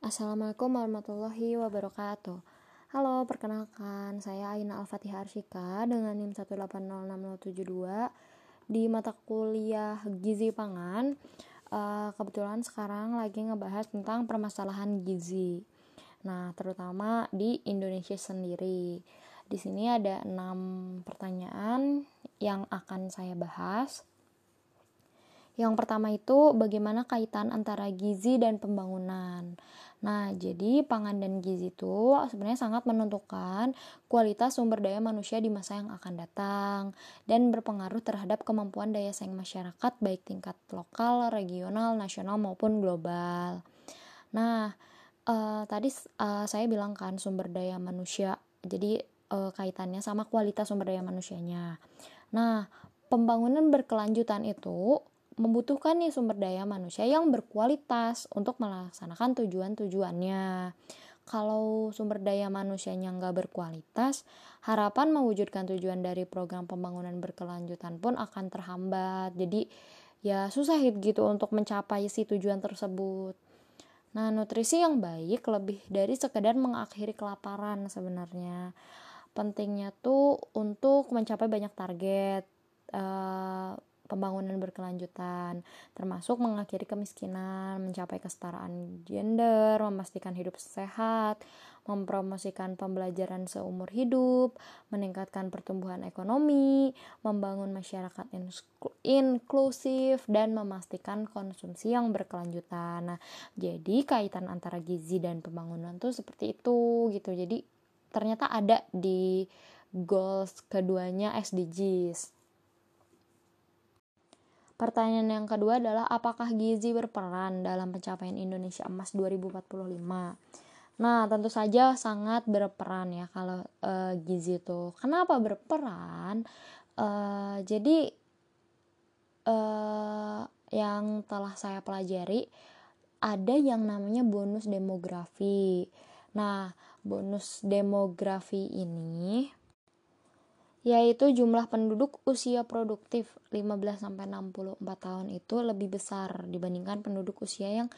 Assalamualaikum warahmatullahi wabarakatuh. Halo, perkenalkan saya Aina Al-Fatihah Arsyika dengan NIM 1806072 di mata kuliah Gizi Pangan. Uh, Kebetulan sekarang lagi ngebahas tentang permasalahan gizi. Nah, terutama di Indonesia sendiri. Di sini ada enam pertanyaan yang akan saya bahas. Yang pertama itu bagaimana kaitan antara gizi dan pembangunan. Nah, jadi pangan dan gizi itu sebenarnya sangat menentukan kualitas sumber daya manusia di masa yang akan datang dan berpengaruh terhadap kemampuan daya saing masyarakat baik tingkat lokal, regional, nasional maupun global. Nah, uh, tadi uh, saya bilang kan sumber daya manusia. Jadi uh, kaitannya sama kualitas sumber daya manusianya. Nah, pembangunan berkelanjutan itu membutuhkan nih sumber daya manusia yang berkualitas untuk melaksanakan tujuan-tujuannya. Kalau sumber daya manusianya nggak berkualitas, harapan mewujudkan tujuan dari program pembangunan berkelanjutan pun akan terhambat. Jadi ya susah gitu untuk mencapai si tujuan tersebut. Nah, nutrisi yang baik lebih dari sekedar mengakhiri kelaparan sebenarnya. Pentingnya tuh untuk mencapai banyak target. Uh, pembangunan berkelanjutan, termasuk mengakhiri kemiskinan, mencapai kesetaraan gender, memastikan hidup sehat, mempromosikan pembelajaran seumur hidup, meningkatkan pertumbuhan ekonomi, membangun masyarakat inklusif, dan memastikan konsumsi yang berkelanjutan. Nah, jadi kaitan antara gizi dan pembangunan tuh seperti itu gitu. Jadi ternyata ada di goals keduanya SDGs. Pertanyaan yang kedua adalah apakah gizi berperan dalam pencapaian Indonesia Emas 2045? Nah, tentu saja sangat berperan ya kalau uh, gizi itu. Kenapa berperan? Uh, jadi uh, yang telah saya pelajari ada yang namanya bonus demografi. Nah, bonus demografi ini yaitu jumlah penduduk usia produktif 15 sampai 64 tahun itu lebih besar dibandingkan penduduk usia yang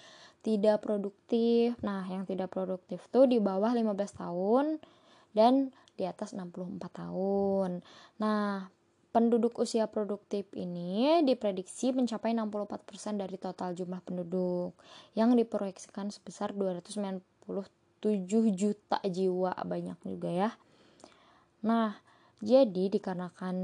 tidak produktif. Nah, yang tidak produktif tuh di bawah 15 tahun dan di atas 64 tahun. Nah, penduduk usia produktif ini diprediksi mencapai 64% dari total jumlah penduduk yang diproyeksikan sebesar 297 juta jiwa banyak juga ya. Nah, jadi dikarenakan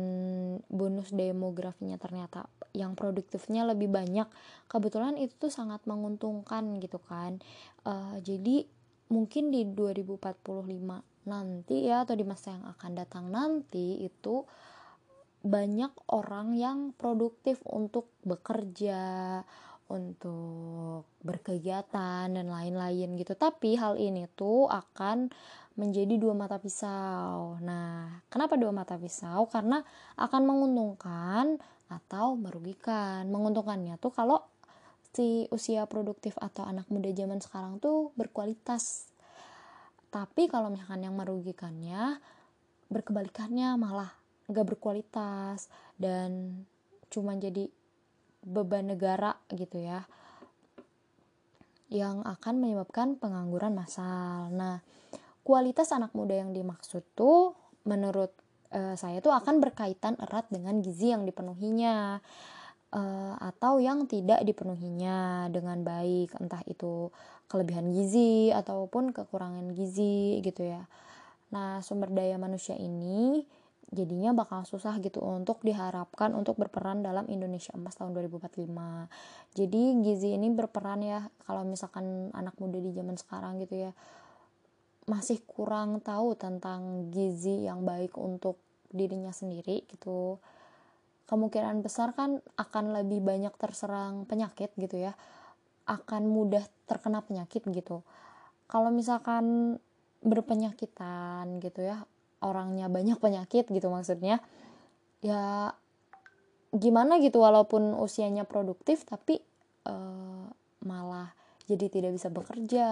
bonus demografinya ternyata yang produktifnya lebih banyak, kebetulan itu tuh sangat menguntungkan gitu kan. Uh, jadi mungkin di 2045 nanti ya atau di masa yang akan datang nanti itu banyak orang yang produktif untuk bekerja, untuk berkegiatan dan lain-lain gitu. Tapi hal ini tuh akan menjadi dua mata pisau. Nah, kenapa dua mata pisau? Karena akan menguntungkan atau merugikan. Menguntungkannya tuh kalau si usia produktif atau anak muda zaman sekarang tuh berkualitas. Tapi kalau misalkan yang merugikannya berkebalikannya malah gak berkualitas dan cuma jadi beban negara gitu ya yang akan menyebabkan pengangguran massal. Nah, kualitas anak muda yang dimaksud tuh menurut uh, saya tuh akan berkaitan erat dengan gizi yang dipenuhinya uh, atau yang tidak dipenuhinya dengan baik entah itu kelebihan gizi ataupun kekurangan gizi gitu ya. Nah, sumber daya manusia ini jadinya bakal susah gitu untuk diharapkan untuk berperan dalam Indonesia Emas tahun 2045. Jadi gizi ini berperan ya kalau misalkan anak muda di zaman sekarang gitu ya masih kurang tahu tentang gizi yang baik untuk dirinya sendiri gitu. Kemungkinan besar kan akan lebih banyak terserang penyakit gitu ya. Akan mudah terkena penyakit gitu. Kalau misalkan berpenyakitan gitu ya orangnya banyak penyakit gitu maksudnya ya gimana gitu walaupun usianya produktif tapi uh, malah jadi tidak bisa bekerja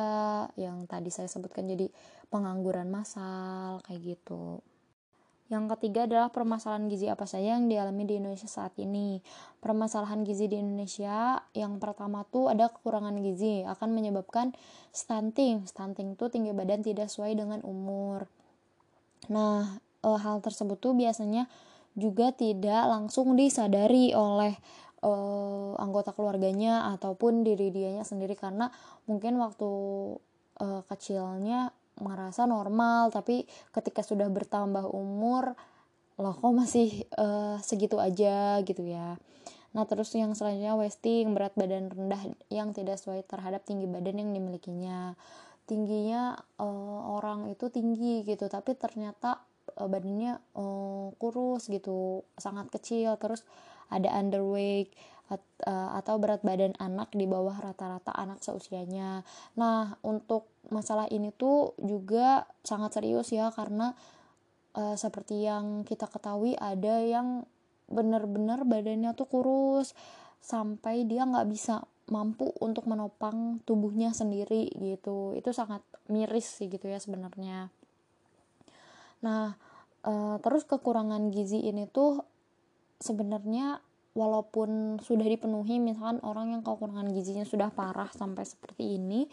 yang tadi saya sebutkan jadi pengangguran massal kayak gitu Yang ketiga adalah permasalahan gizi apa saja yang dialami di Indonesia saat ini. Permasalahan gizi di Indonesia yang pertama tuh ada kekurangan gizi akan menyebabkan stunting. Stunting tuh tinggi badan tidak sesuai dengan umur. Nah, e, hal tersebut tuh biasanya juga tidak langsung disadari oleh e, anggota keluarganya ataupun diri dianya sendiri. Karena mungkin waktu e, kecilnya merasa normal tapi ketika sudah bertambah umur loh kok masih uh, segitu aja gitu ya. Nah terus yang selanjutnya wasting berat badan rendah yang tidak sesuai terhadap tinggi badan yang dimilikinya. Tingginya uh, orang itu tinggi gitu tapi ternyata uh, badannya uh, kurus gitu sangat kecil. Terus ada underweight atau berat badan anak di bawah rata-rata anak seusianya. Nah, untuk masalah ini tuh juga sangat serius ya karena uh, seperti yang kita ketahui ada yang benar-benar badannya tuh kurus sampai dia nggak bisa mampu untuk menopang tubuhnya sendiri gitu. Itu sangat miris sih gitu ya sebenarnya. Nah, uh, terus kekurangan gizi ini tuh sebenarnya walaupun sudah dipenuhi misalkan orang yang kekurangan gizinya sudah parah sampai seperti ini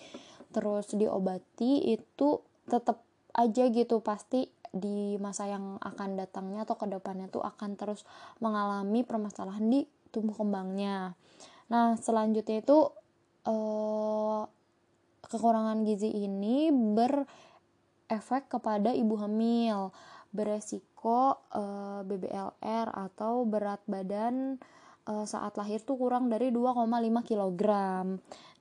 terus diobati itu tetap aja gitu pasti di masa yang akan datangnya atau ke depannya tuh akan terus mengalami permasalahan di tumbuh kembangnya. Nah selanjutnya itu eh, kekurangan gizi ini berefek kepada ibu hamil beresiko uh, eh, BBLR atau berat badan uh, saat lahir tuh kurang dari 2,5 kg.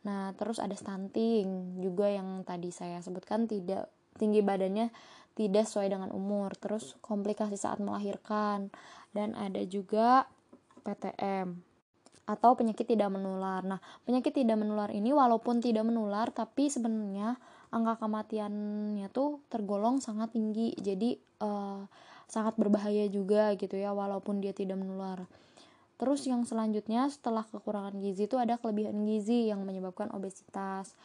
Nah, terus ada stunting juga yang tadi saya sebutkan tidak tinggi badannya tidak sesuai dengan umur. Terus komplikasi saat melahirkan dan ada juga PTM atau penyakit tidak menular. Nah, penyakit tidak menular ini walaupun tidak menular tapi sebenarnya angka kematiannya tuh tergolong sangat tinggi jadi uh, sangat berbahaya juga gitu ya walaupun dia tidak menular. Terus yang selanjutnya setelah kekurangan gizi itu ada kelebihan gizi yang menyebabkan obesitas.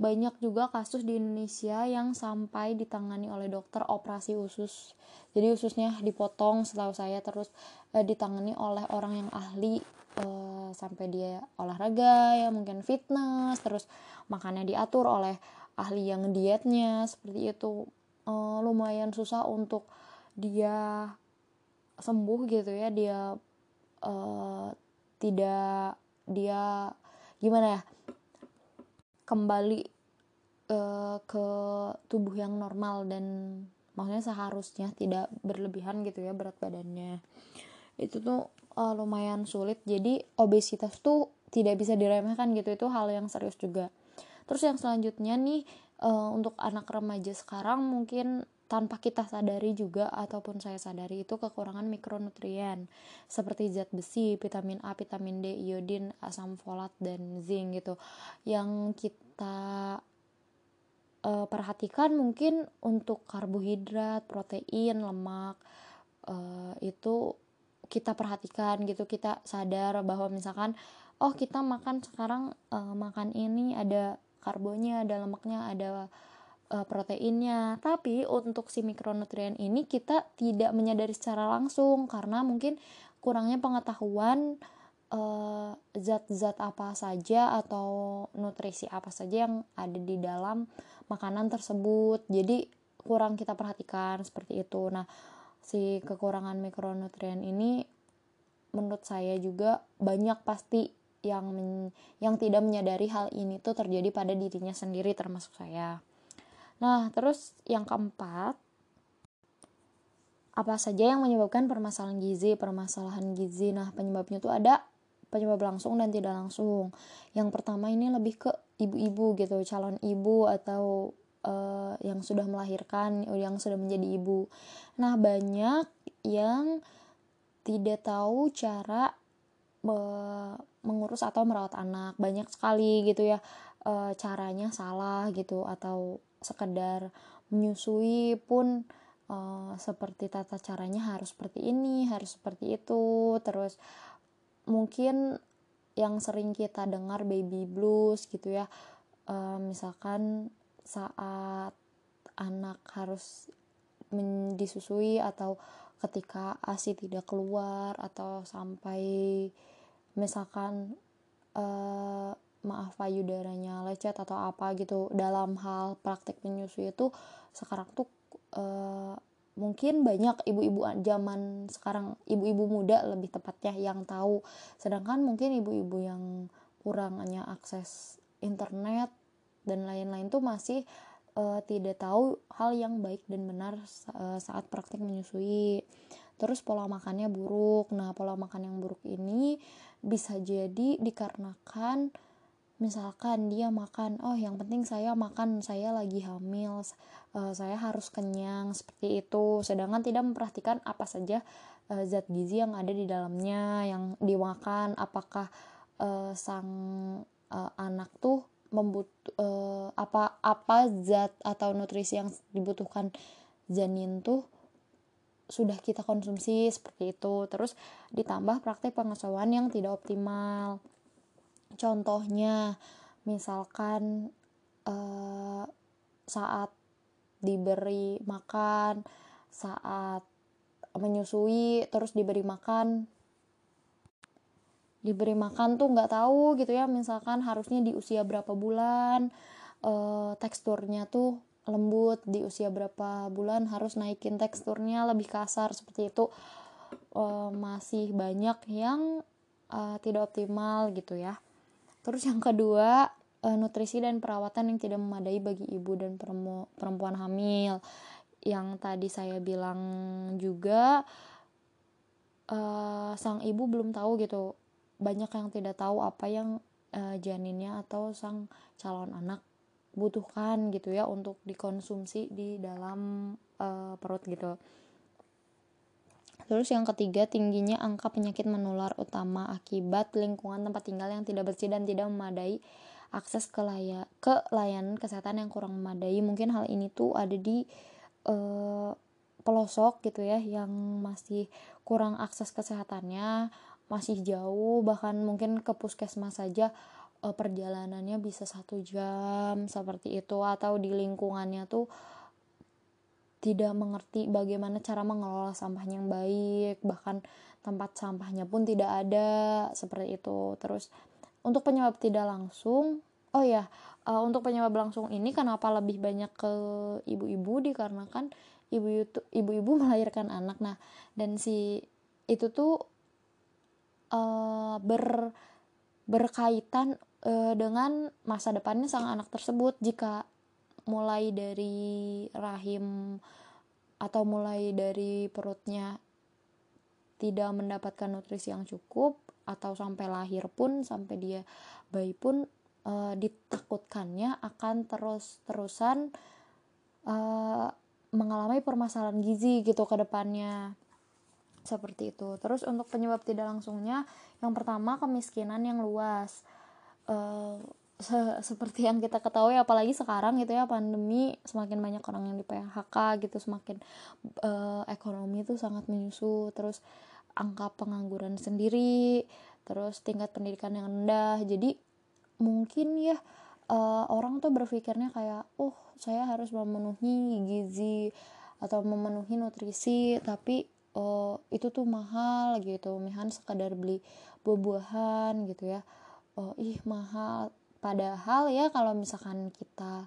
Banyak juga kasus di Indonesia yang sampai ditangani oleh dokter operasi usus. Jadi ususnya dipotong setahu saya terus uh, ditangani oleh orang yang ahli uh, sampai dia olahraga ya mungkin fitness terus makannya diatur oleh ahli yang dietnya seperti itu. Uh, lumayan susah untuk dia sembuh gitu ya dia uh, tidak dia gimana ya kembali uh, ke tubuh yang normal dan maksudnya seharusnya tidak berlebihan gitu ya berat badannya. Itu tuh uh, lumayan sulit. Jadi obesitas tuh tidak bisa diremehkan gitu itu hal yang serius juga. Terus yang selanjutnya nih uh, untuk anak remaja sekarang mungkin tanpa kita sadari juga ataupun saya sadari itu kekurangan mikronutrien seperti zat besi, vitamin A, vitamin D, iodin, asam folat dan zinc gitu. Yang kita uh, perhatikan mungkin untuk karbohidrat, protein, lemak uh, itu kita perhatikan gitu, kita sadar bahwa misalkan oh kita makan sekarang uh, makan ini ada karbonya ada lemaknya ada uh, proteinnya. Tapi untuk si mikronutrien ini kita tidak menyadari secara langsung karena mungkin kurangnya pengetahuan eh, zat-zat uh, apa saja atau nutrisi apa saja yang ada di dalam makanan tersebut. Jadi kurang kita perhatikan seperti itu. Nah si kekurangan mikronutrien ini menurut saya juga banyak pasti yang men, yang tidak menyadari hal ini tuh terjadi pada dirinya sendiri termasuk saya. Nah, terus yang keempat, apa saja yang menyebabkan permasalahan gizi? Permasalahan gizi, nah penyebabnya tuh ada penyebab langsung dan tidak langsung. Yang pertama ini lebih ke ibu-ibu gitu, calon ibu atau uh, yang sudah melahirkan, yang sudah menjadi ibu. Nah, banyak yang tidak tahu cara mengurus atau merawat anak banyak sekali gitu ya e, caranya salah gitu atau sekedar menyusui pun e, seperti tata caranya harus seperti ini harus seperti itu. Terus mungkin yang sering kita dengar baby blues gitu ya e, misalkan saat anak harus disusui atau ketika ASI tidak keluar atau sampai misalkan uh, maaf payudaranya lecet atau apa gitu dalam hal praktek menyusui itu sekarang tuh uh, mungkin banyak ibu-ibu zaman sekarang ibu-ibu muda lebih tepatnya yang tahu. Sedangkan mungkin ibu-ibu yang kurangnya akses internet dan lain-lain tuh masih uh, tidak tahu hal yang baik dan benar uh, saat praktek menyusui. Terus pola makannya buruk. Nah pola makan yang buruk ini bisa jadi dikarenakan misalkan dia makan oh yang penting saya makan saya lagi hamil uh, saya harus kenyang seperti itu. Sedangkan tidak memperhatikan apa saja uh, zat gizi yang ada di dalamnya yang dimakan apakah uh, sang anak tuh membut uh, apa apa zat atau nutrisi yang dibutuhkan janin tuh sudah kita konsumsi seperti itu. Terus ditambah praktek pengasuhan yang tidak optimal contohnya misalkan uh, saat diberi makan saat menyusui terus diberi makan. Diberi makan tuh nggak tahu gitu ya misalkan harusnya di usia berapa bulan uh, teksturnya tuh lembut di usia berapa bulan harus naikin teksturnya lebih kasar seperti itu. Uh, masih banyak yang uh, tidak optimal gitu ya Terus yang kedua, uh, nutrisi dan perawatan yang tidak memadai bagi ibu dan perempuan hamil. Yang tadi saya bilang juga uh, sang ibu belum tahu gitu. Banyak yang tidak tahu apa yang uh, janinnya atau sang calon anak butuhkan gitu ya untuk dikonsumsi di dalam uh, perut gitu. Terus yang ketiga, tingginya angka penyakit menular utama akibat lingkungan tempat tinggal yang tidak bersih dan tidak memadai akses ke layak ke layanan kesehatan yang kurang memadai. Mungkin hal ini tuh ada di uh, pelosok gitu ya yang masih kurang akses kesehatannya, masih jauh bahkan mungkin ke puskesmas saja uh, perjalanannya bisa satu jam seperti itu atau di lingkungannya tuh tidak mengerti bagaimana cara mengelola sampahnya yang baik bahkan tempat sampahnya pun tidak ada seperti itu. Terus untuk penyebab tidak langsung oh ya uh, untuk penyebab langsung ini kenapa lebih banyak ke ibu-ibu? Dikarenakan ibu ibu-ibu melahirkan anak. Nah dan si itu tuh uh, ber berkaitan uh, dengan masa depannya sang anak tersebut. Jika mulai dari rahim atau mulai dari perutnya tidak mendapatkan nutrisi yang cukup atau sampai lahir pun sampai dia bayi pun e, ditakutkannya akan terus-terusan e, mengalami permasalahan gizi gitu ke depannya seperti itu. Terus untuk penyebab tidak langsungnya yang pertama kemiskinan yang luas. E, se seperti yang kita ketahui apalagi sekarang gitu ya pandemi semakin banyak orang yang di PHK gitu semakin uh, ekonomi itu sangat menyusu terus angka pengangguran sendiri terus tingkat pendidikan yang rendah. Jadi mungkin ya uh, orang tuh berpikirnya kayak oh saya harus memenuhi gizi atau memenuhi nutrisi tapi uh, itu tuh mahal gitu. Misalnya sekadar beli buah-buahan gitu ya. Oh ih mahal padahal ya kalau misalkan kita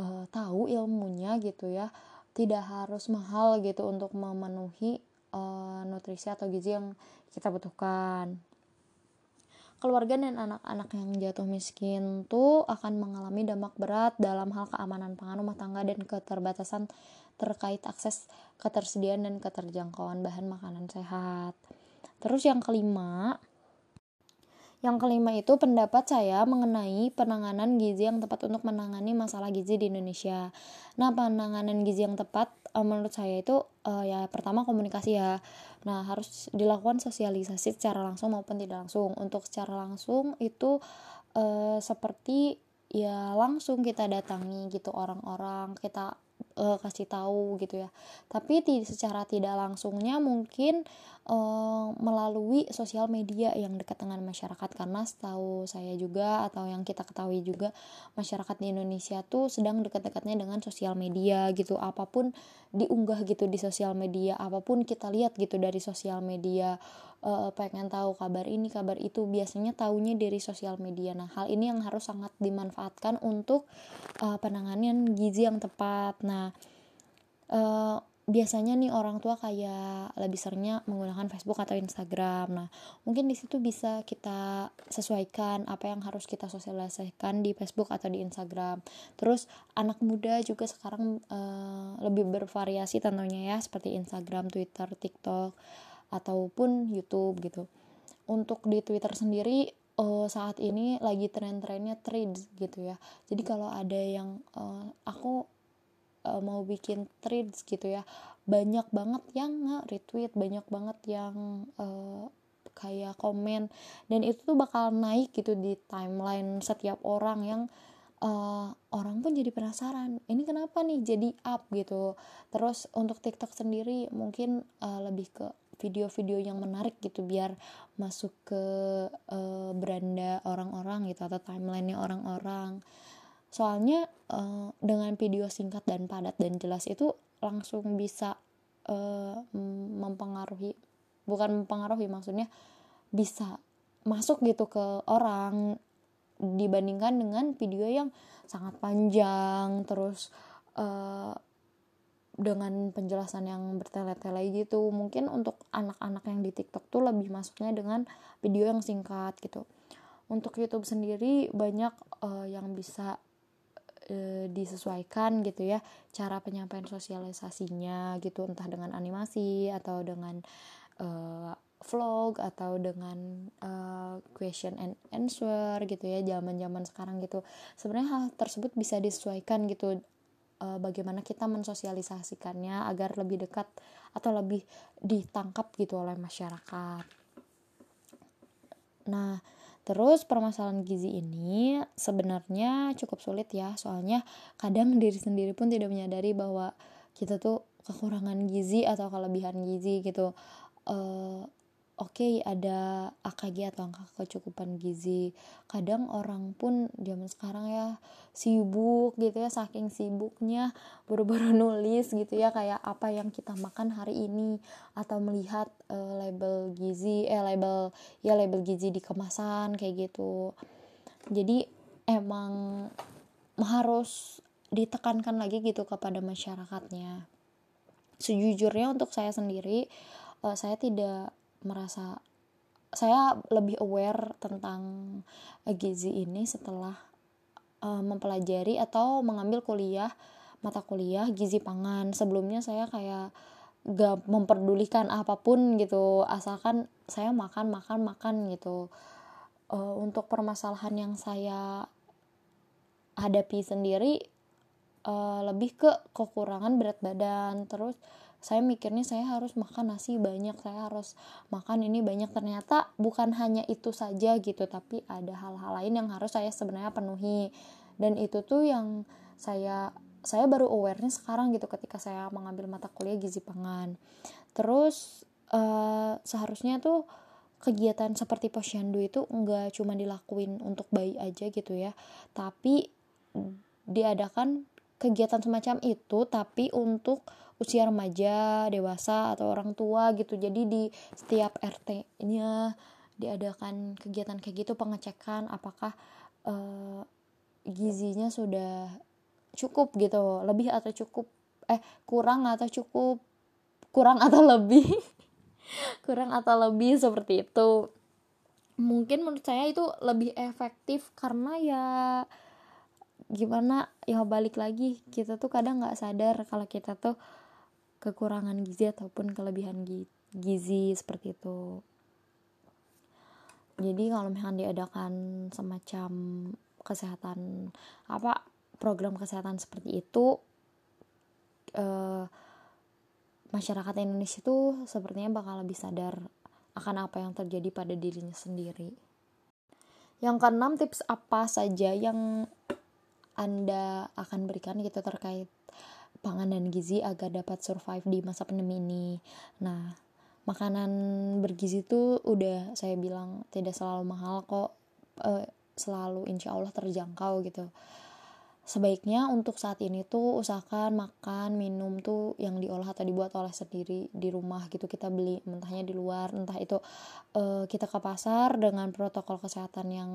uh, tahu ilmunya gitu ya tidak harus mahal gitu untuk memenuhi uh, nutrisi atau gizi yang kita butuhkan keluarga dan anak-anak yang jatuh miskin tuh akan mengalami dampak berat dalam hal keamanan pangan rumah tangga dan keterbatasan terkait akses ketersediaan dan keterjangkauan bahan makanan sehat. Terus yang kelima, yang kelima itu pendapat saya mengenai penanganan gizi yang tepat untuk menangani masalah gizi di Indonesia. Nah, penanganan gizi yang tepat uh, menurut saya itu uh, ya pertama komunikasi ya. Nah, harus dilakukan sosialisasi secara langsung maupun tidak langsung. Untuk secara langsung itu uh, seperti ya langsung kita datangi gitu orang-orang, kita kasih tahu gitu ya tapi secara tidak langsungnya mungkin uh, melalui sosial media yang dekat dengan masyarakat. Karena setahu saya juga atau yang kita ketahui juga masyarakat di Indonesia tuh sedang dekat-dekatnya dengan sosial media gitu. Apa pun diunggah gitu di sosial media apa pun kita lihat gitu dari sosial media uh, pengen tahu kabar ini kabar itu biasanya tahunya dari sosial media. Nah hal ini yang harus sangat dimanfaatkan untuk uh, penanganan gizi yang tepat. Nah uh, biasanya nih orang tua kayak lebih seringnya menggunakan Facebook atau Instagram. Nah, mungkin di situ bisa kita sesuaikan apa yang harus kita sosialisasikan di Facebook atau di Instagram. Terus anak muda juga sekarang uh, lebih bervariasi tentunya ya seperti Instagram, Twitter, TikTok ataupun YouTube gitu. Untuk di Twitter sendiri uh, saat ini lagi tren-trennya threads gitu ya. Jadi kalau ada yang uh, aku uh, mau bikin threads gitu ya banyak banget yang nge-retweet banyak banget yang uh, kayak komen dan itu tuh bakal naik gitu di timeline setiap orang yang uh, orang pun jadi penasaran ini kenapa nih jadi up? gitu. Terus untuk TikTok sendiri mungkin uh, lebih ke video-video yang menarik gitu biar masuk ke uh, beranda orang-orang gitu atau timelinenya orang-orang soalnya uh, dengan video singkat dan padat dan jelas itu langsung bisa uh, mempengaruhi bukan mempengaruhi maksudnya bisa masuk gitu ke orang dibandingkan dengan video yang sangat panjang terus uh, dengan penjelasan yang bertele-tele gitu. Mungkin untuk anak-anak yang di TikTok tuh lebih masuknya dengan video yang singkat gitu. Untuk YouTube sendiri banyak uh, yang bisa e, disesuaikan gitu ya cara penyampaian sosialisasinya gitu entah dengan animasi atau dengan e, vlog atau dengan uh, question and answer gitu ya zaman-zaman sekarang gitu. Sebenarnya hal tersebut bisa disesuaikan gitu uh, bagaimana kita mensosialisasikannya agar lebih dekat atau lebih ditangkap gitu oleh masyarakat. Nah Terus permasalahan gizi ini sebenarnya cukup sulit ya, soalnya kadang diri sendiri pun tidak menyadari bahwa kita tuh kekurangan gizi atau kelebihan gizi gitu. Uh, oke okay, ada AKG atau angka kecukupan gizi. Kadang orang pun zaman sekarang ya sibuk gitu ya saking sibuknya baru-baru nulis gitu ya kayak apa yang kita makan hari ini. Atau melihat uh, label gizi eh label ya label gizi di kemasan kayak gitu. Jadi emang harus ditekankan lagi gitu kepada masyarakatnya. Sejujurnya untuk saya sendiri uh, saya tidak merasa saya lebih aware tentang gizi ini setelah uh, mempelajari atau mengambil kuliah mata kuliah gizi pangan. Sebelumnya saya kayak gak memperdulikan apa pun gitu asalkan saya makan makan makan gitu. Uh, untuk permasalahan yang saya hadapi sendiri uh, lebih ke kekurangan berat badan. Terus saya mikirnya saya harus makan nasi banyak saya harus makan ini banyak. Ternyata bukan hanya itu saja gitu tapi ada hal-hal lain yang harus saya sebenarnya penuhi. Dan itu tuh yang saya saya baru awareness sekarang gitu ketika saya mengambil mata kuliah gizi pangan. Terus uh, seharusnya tuh kegiatan seperti posyandu itu enggak cuma dilakuin untuk bayi aja gitu ya. Tapi diadakan kegiatan semacam itu tapi untuk usia remaja, dewasa atau orang tua gitu. Jadi di setiap RT-nya diadakan kegiatan kayak gitu pengecekan apakah uh, gizinya sudah cukup gitu, lebih atau cukup eh kurang atau cukup kurang atau lebih kurang atau lebih seperti itu mungkin menurut saya itu lebih efektif karena ya gimana ya balik lagi kita tuh kadang nggak sadar kalau kita tuh kekurangan gizi ataupun kelebihan gizi seperti itu jadi kalau misalnya diadakan semacam kesehatan apa program kesehatan seperti itu eh, masyarakat Indonesia itu sepertinya bakal lebih sadar akan apa yang terjadi pada dirinya sendiri. Yang keenam tips apa saja yang Anda akan berikan gitu terkait pangan dan gizi agar dapat survive di masa pandemi ini. Nah, makanan bergizi itu udah saya bilang tidak selalu mahal kok, uh, selalu insya Allah terjangkau gitu. Sebaiknya untuk saat ini tuh usahakan makan, minum tuh yang diolah atau dibuat oleh sendiri di rumah gitu kita beli mentahnya di luar, entah itu uh, kita ke pasar dengan protokol kesehatan yang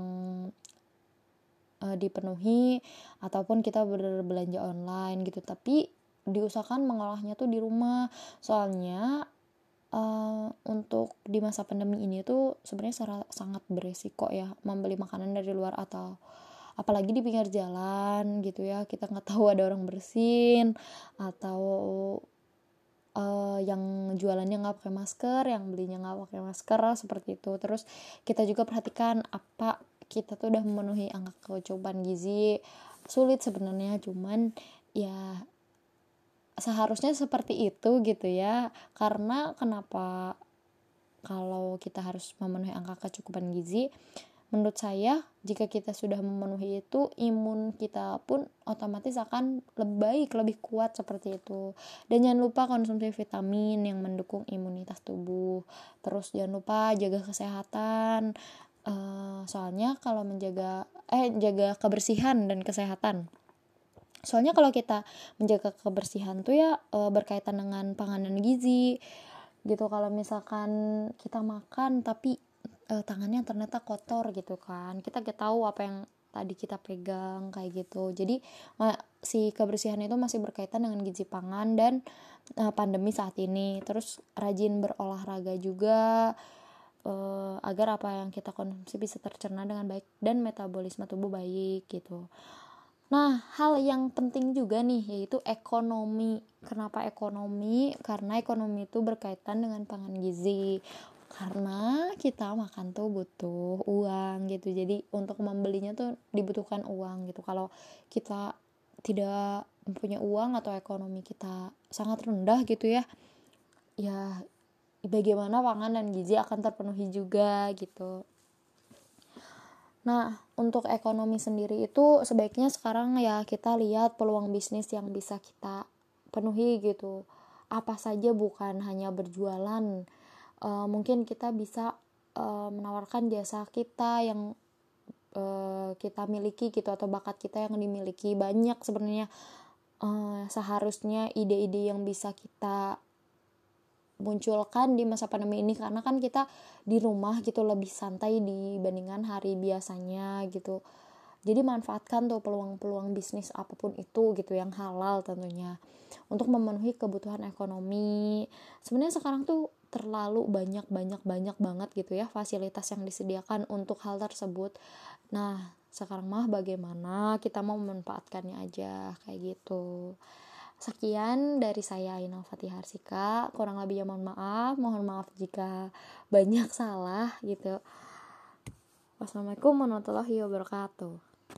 uh, dipenuhi ataupun kita berbelanja online gitu. Tapi diusahakan mengolahnya tuh di rumah. Soalnya uh, untuk di masa pandemi ini tuh sebenarnya sangat beresiko ya membeli makanan dari luar atau apalagi di pinggir jalan gitu ya. Kita nggak tahu ada orang bersin atau uh, yang jualannya nggak pakai masker yang belinya nggak pakai masker seperti itu. Terus kita juga perhatikan apa kita tuh udah memenuhi angka kecukupan gizi sulit sebenarnya cuman ya seharusnya seperti itu gitu ya. Karena kenapa kalau kita harus memenuhi angka kecukupan gizi? Menurut saya jika kita sudah memenuhi itu imun kita pun otomatis akan lebih baik lebih kuat seperti itu. Dan jangan lupa konsumsi vitamin yang mendukung imunitas tubuh. Terus jangan lupa jaga kesehatan uh, soalnya kalau menjaga eh jaga kebersihan dan kesehatan. Soalnya kalau kita menjaga kebersihan tuh ya e, berkaitan dengan pangan dan gizi gitu. Kalau misalkan kita makan tapi e, tangannya ternyata kotor gitu kan kita gak tahu apa yang tadi kita pegang kayak gitu. Jadi si kebersihan itu masih berkaitan dengan gizi pangan dan pandemi saat ini. Terus rajin berolahraga juga e, agar apa yang kita konsumsi bisa tercerna dengan baik dan metabolisme tubuh baik gitu Nah, hal yang penting juga nih yaitu ekonomi. Kenapa ekonomi? Karena ekonomi itu berkaitan dengan pangan gizi. Karena kita makan tuh butuh uang gitu. Jadi untuk membelinya tuh dibutuhkan uang gitu. Kalau kita tidak mempunyai uang atau ekonomi kita sangat rendah gitu ya. Ya bagaimana pangan dan gizi akan terpenuhi juga gitu. Nah, untuk ekonomi sendiri itu sebaiknya sekarang ya kita lihat peluang bisnis yang bisa kita penuhi gitu. Apa saja bukan hanya berjualan. Uh, mungkin kita bisa uh, menawarkan jasa kita yang uh, kita miliki gitu atau bakat kita yang dimiliki banyak sebenarnya uh, seharusnya ide-ide yang bisa kita munculkan di masa pandemi ini karena kan kita di rumah gitu lebih santai dibandingkan hari biasanya gitu. Jadi manfaatkan tuh peluang-peluang bisnis apa pun itu gitu yang halal tentunya. Untuk memenuhi kebutuhan ekonomi sebenarnya sekarang tuh terlalu banyak banyak banyak banget gitu ya fasilitas yang disediakan untuk hal tersebut. Nah sekarang mah bagaimana? Kita mau memanfaatkannya aja kayak gitu Sekian dari saya Aina Fatihah Harsika. Kurang lebihnya mohon maaf. Mohon maaf jika banyak salah gitu. Wassalamualaikum warahmatullahi wabarakatuh.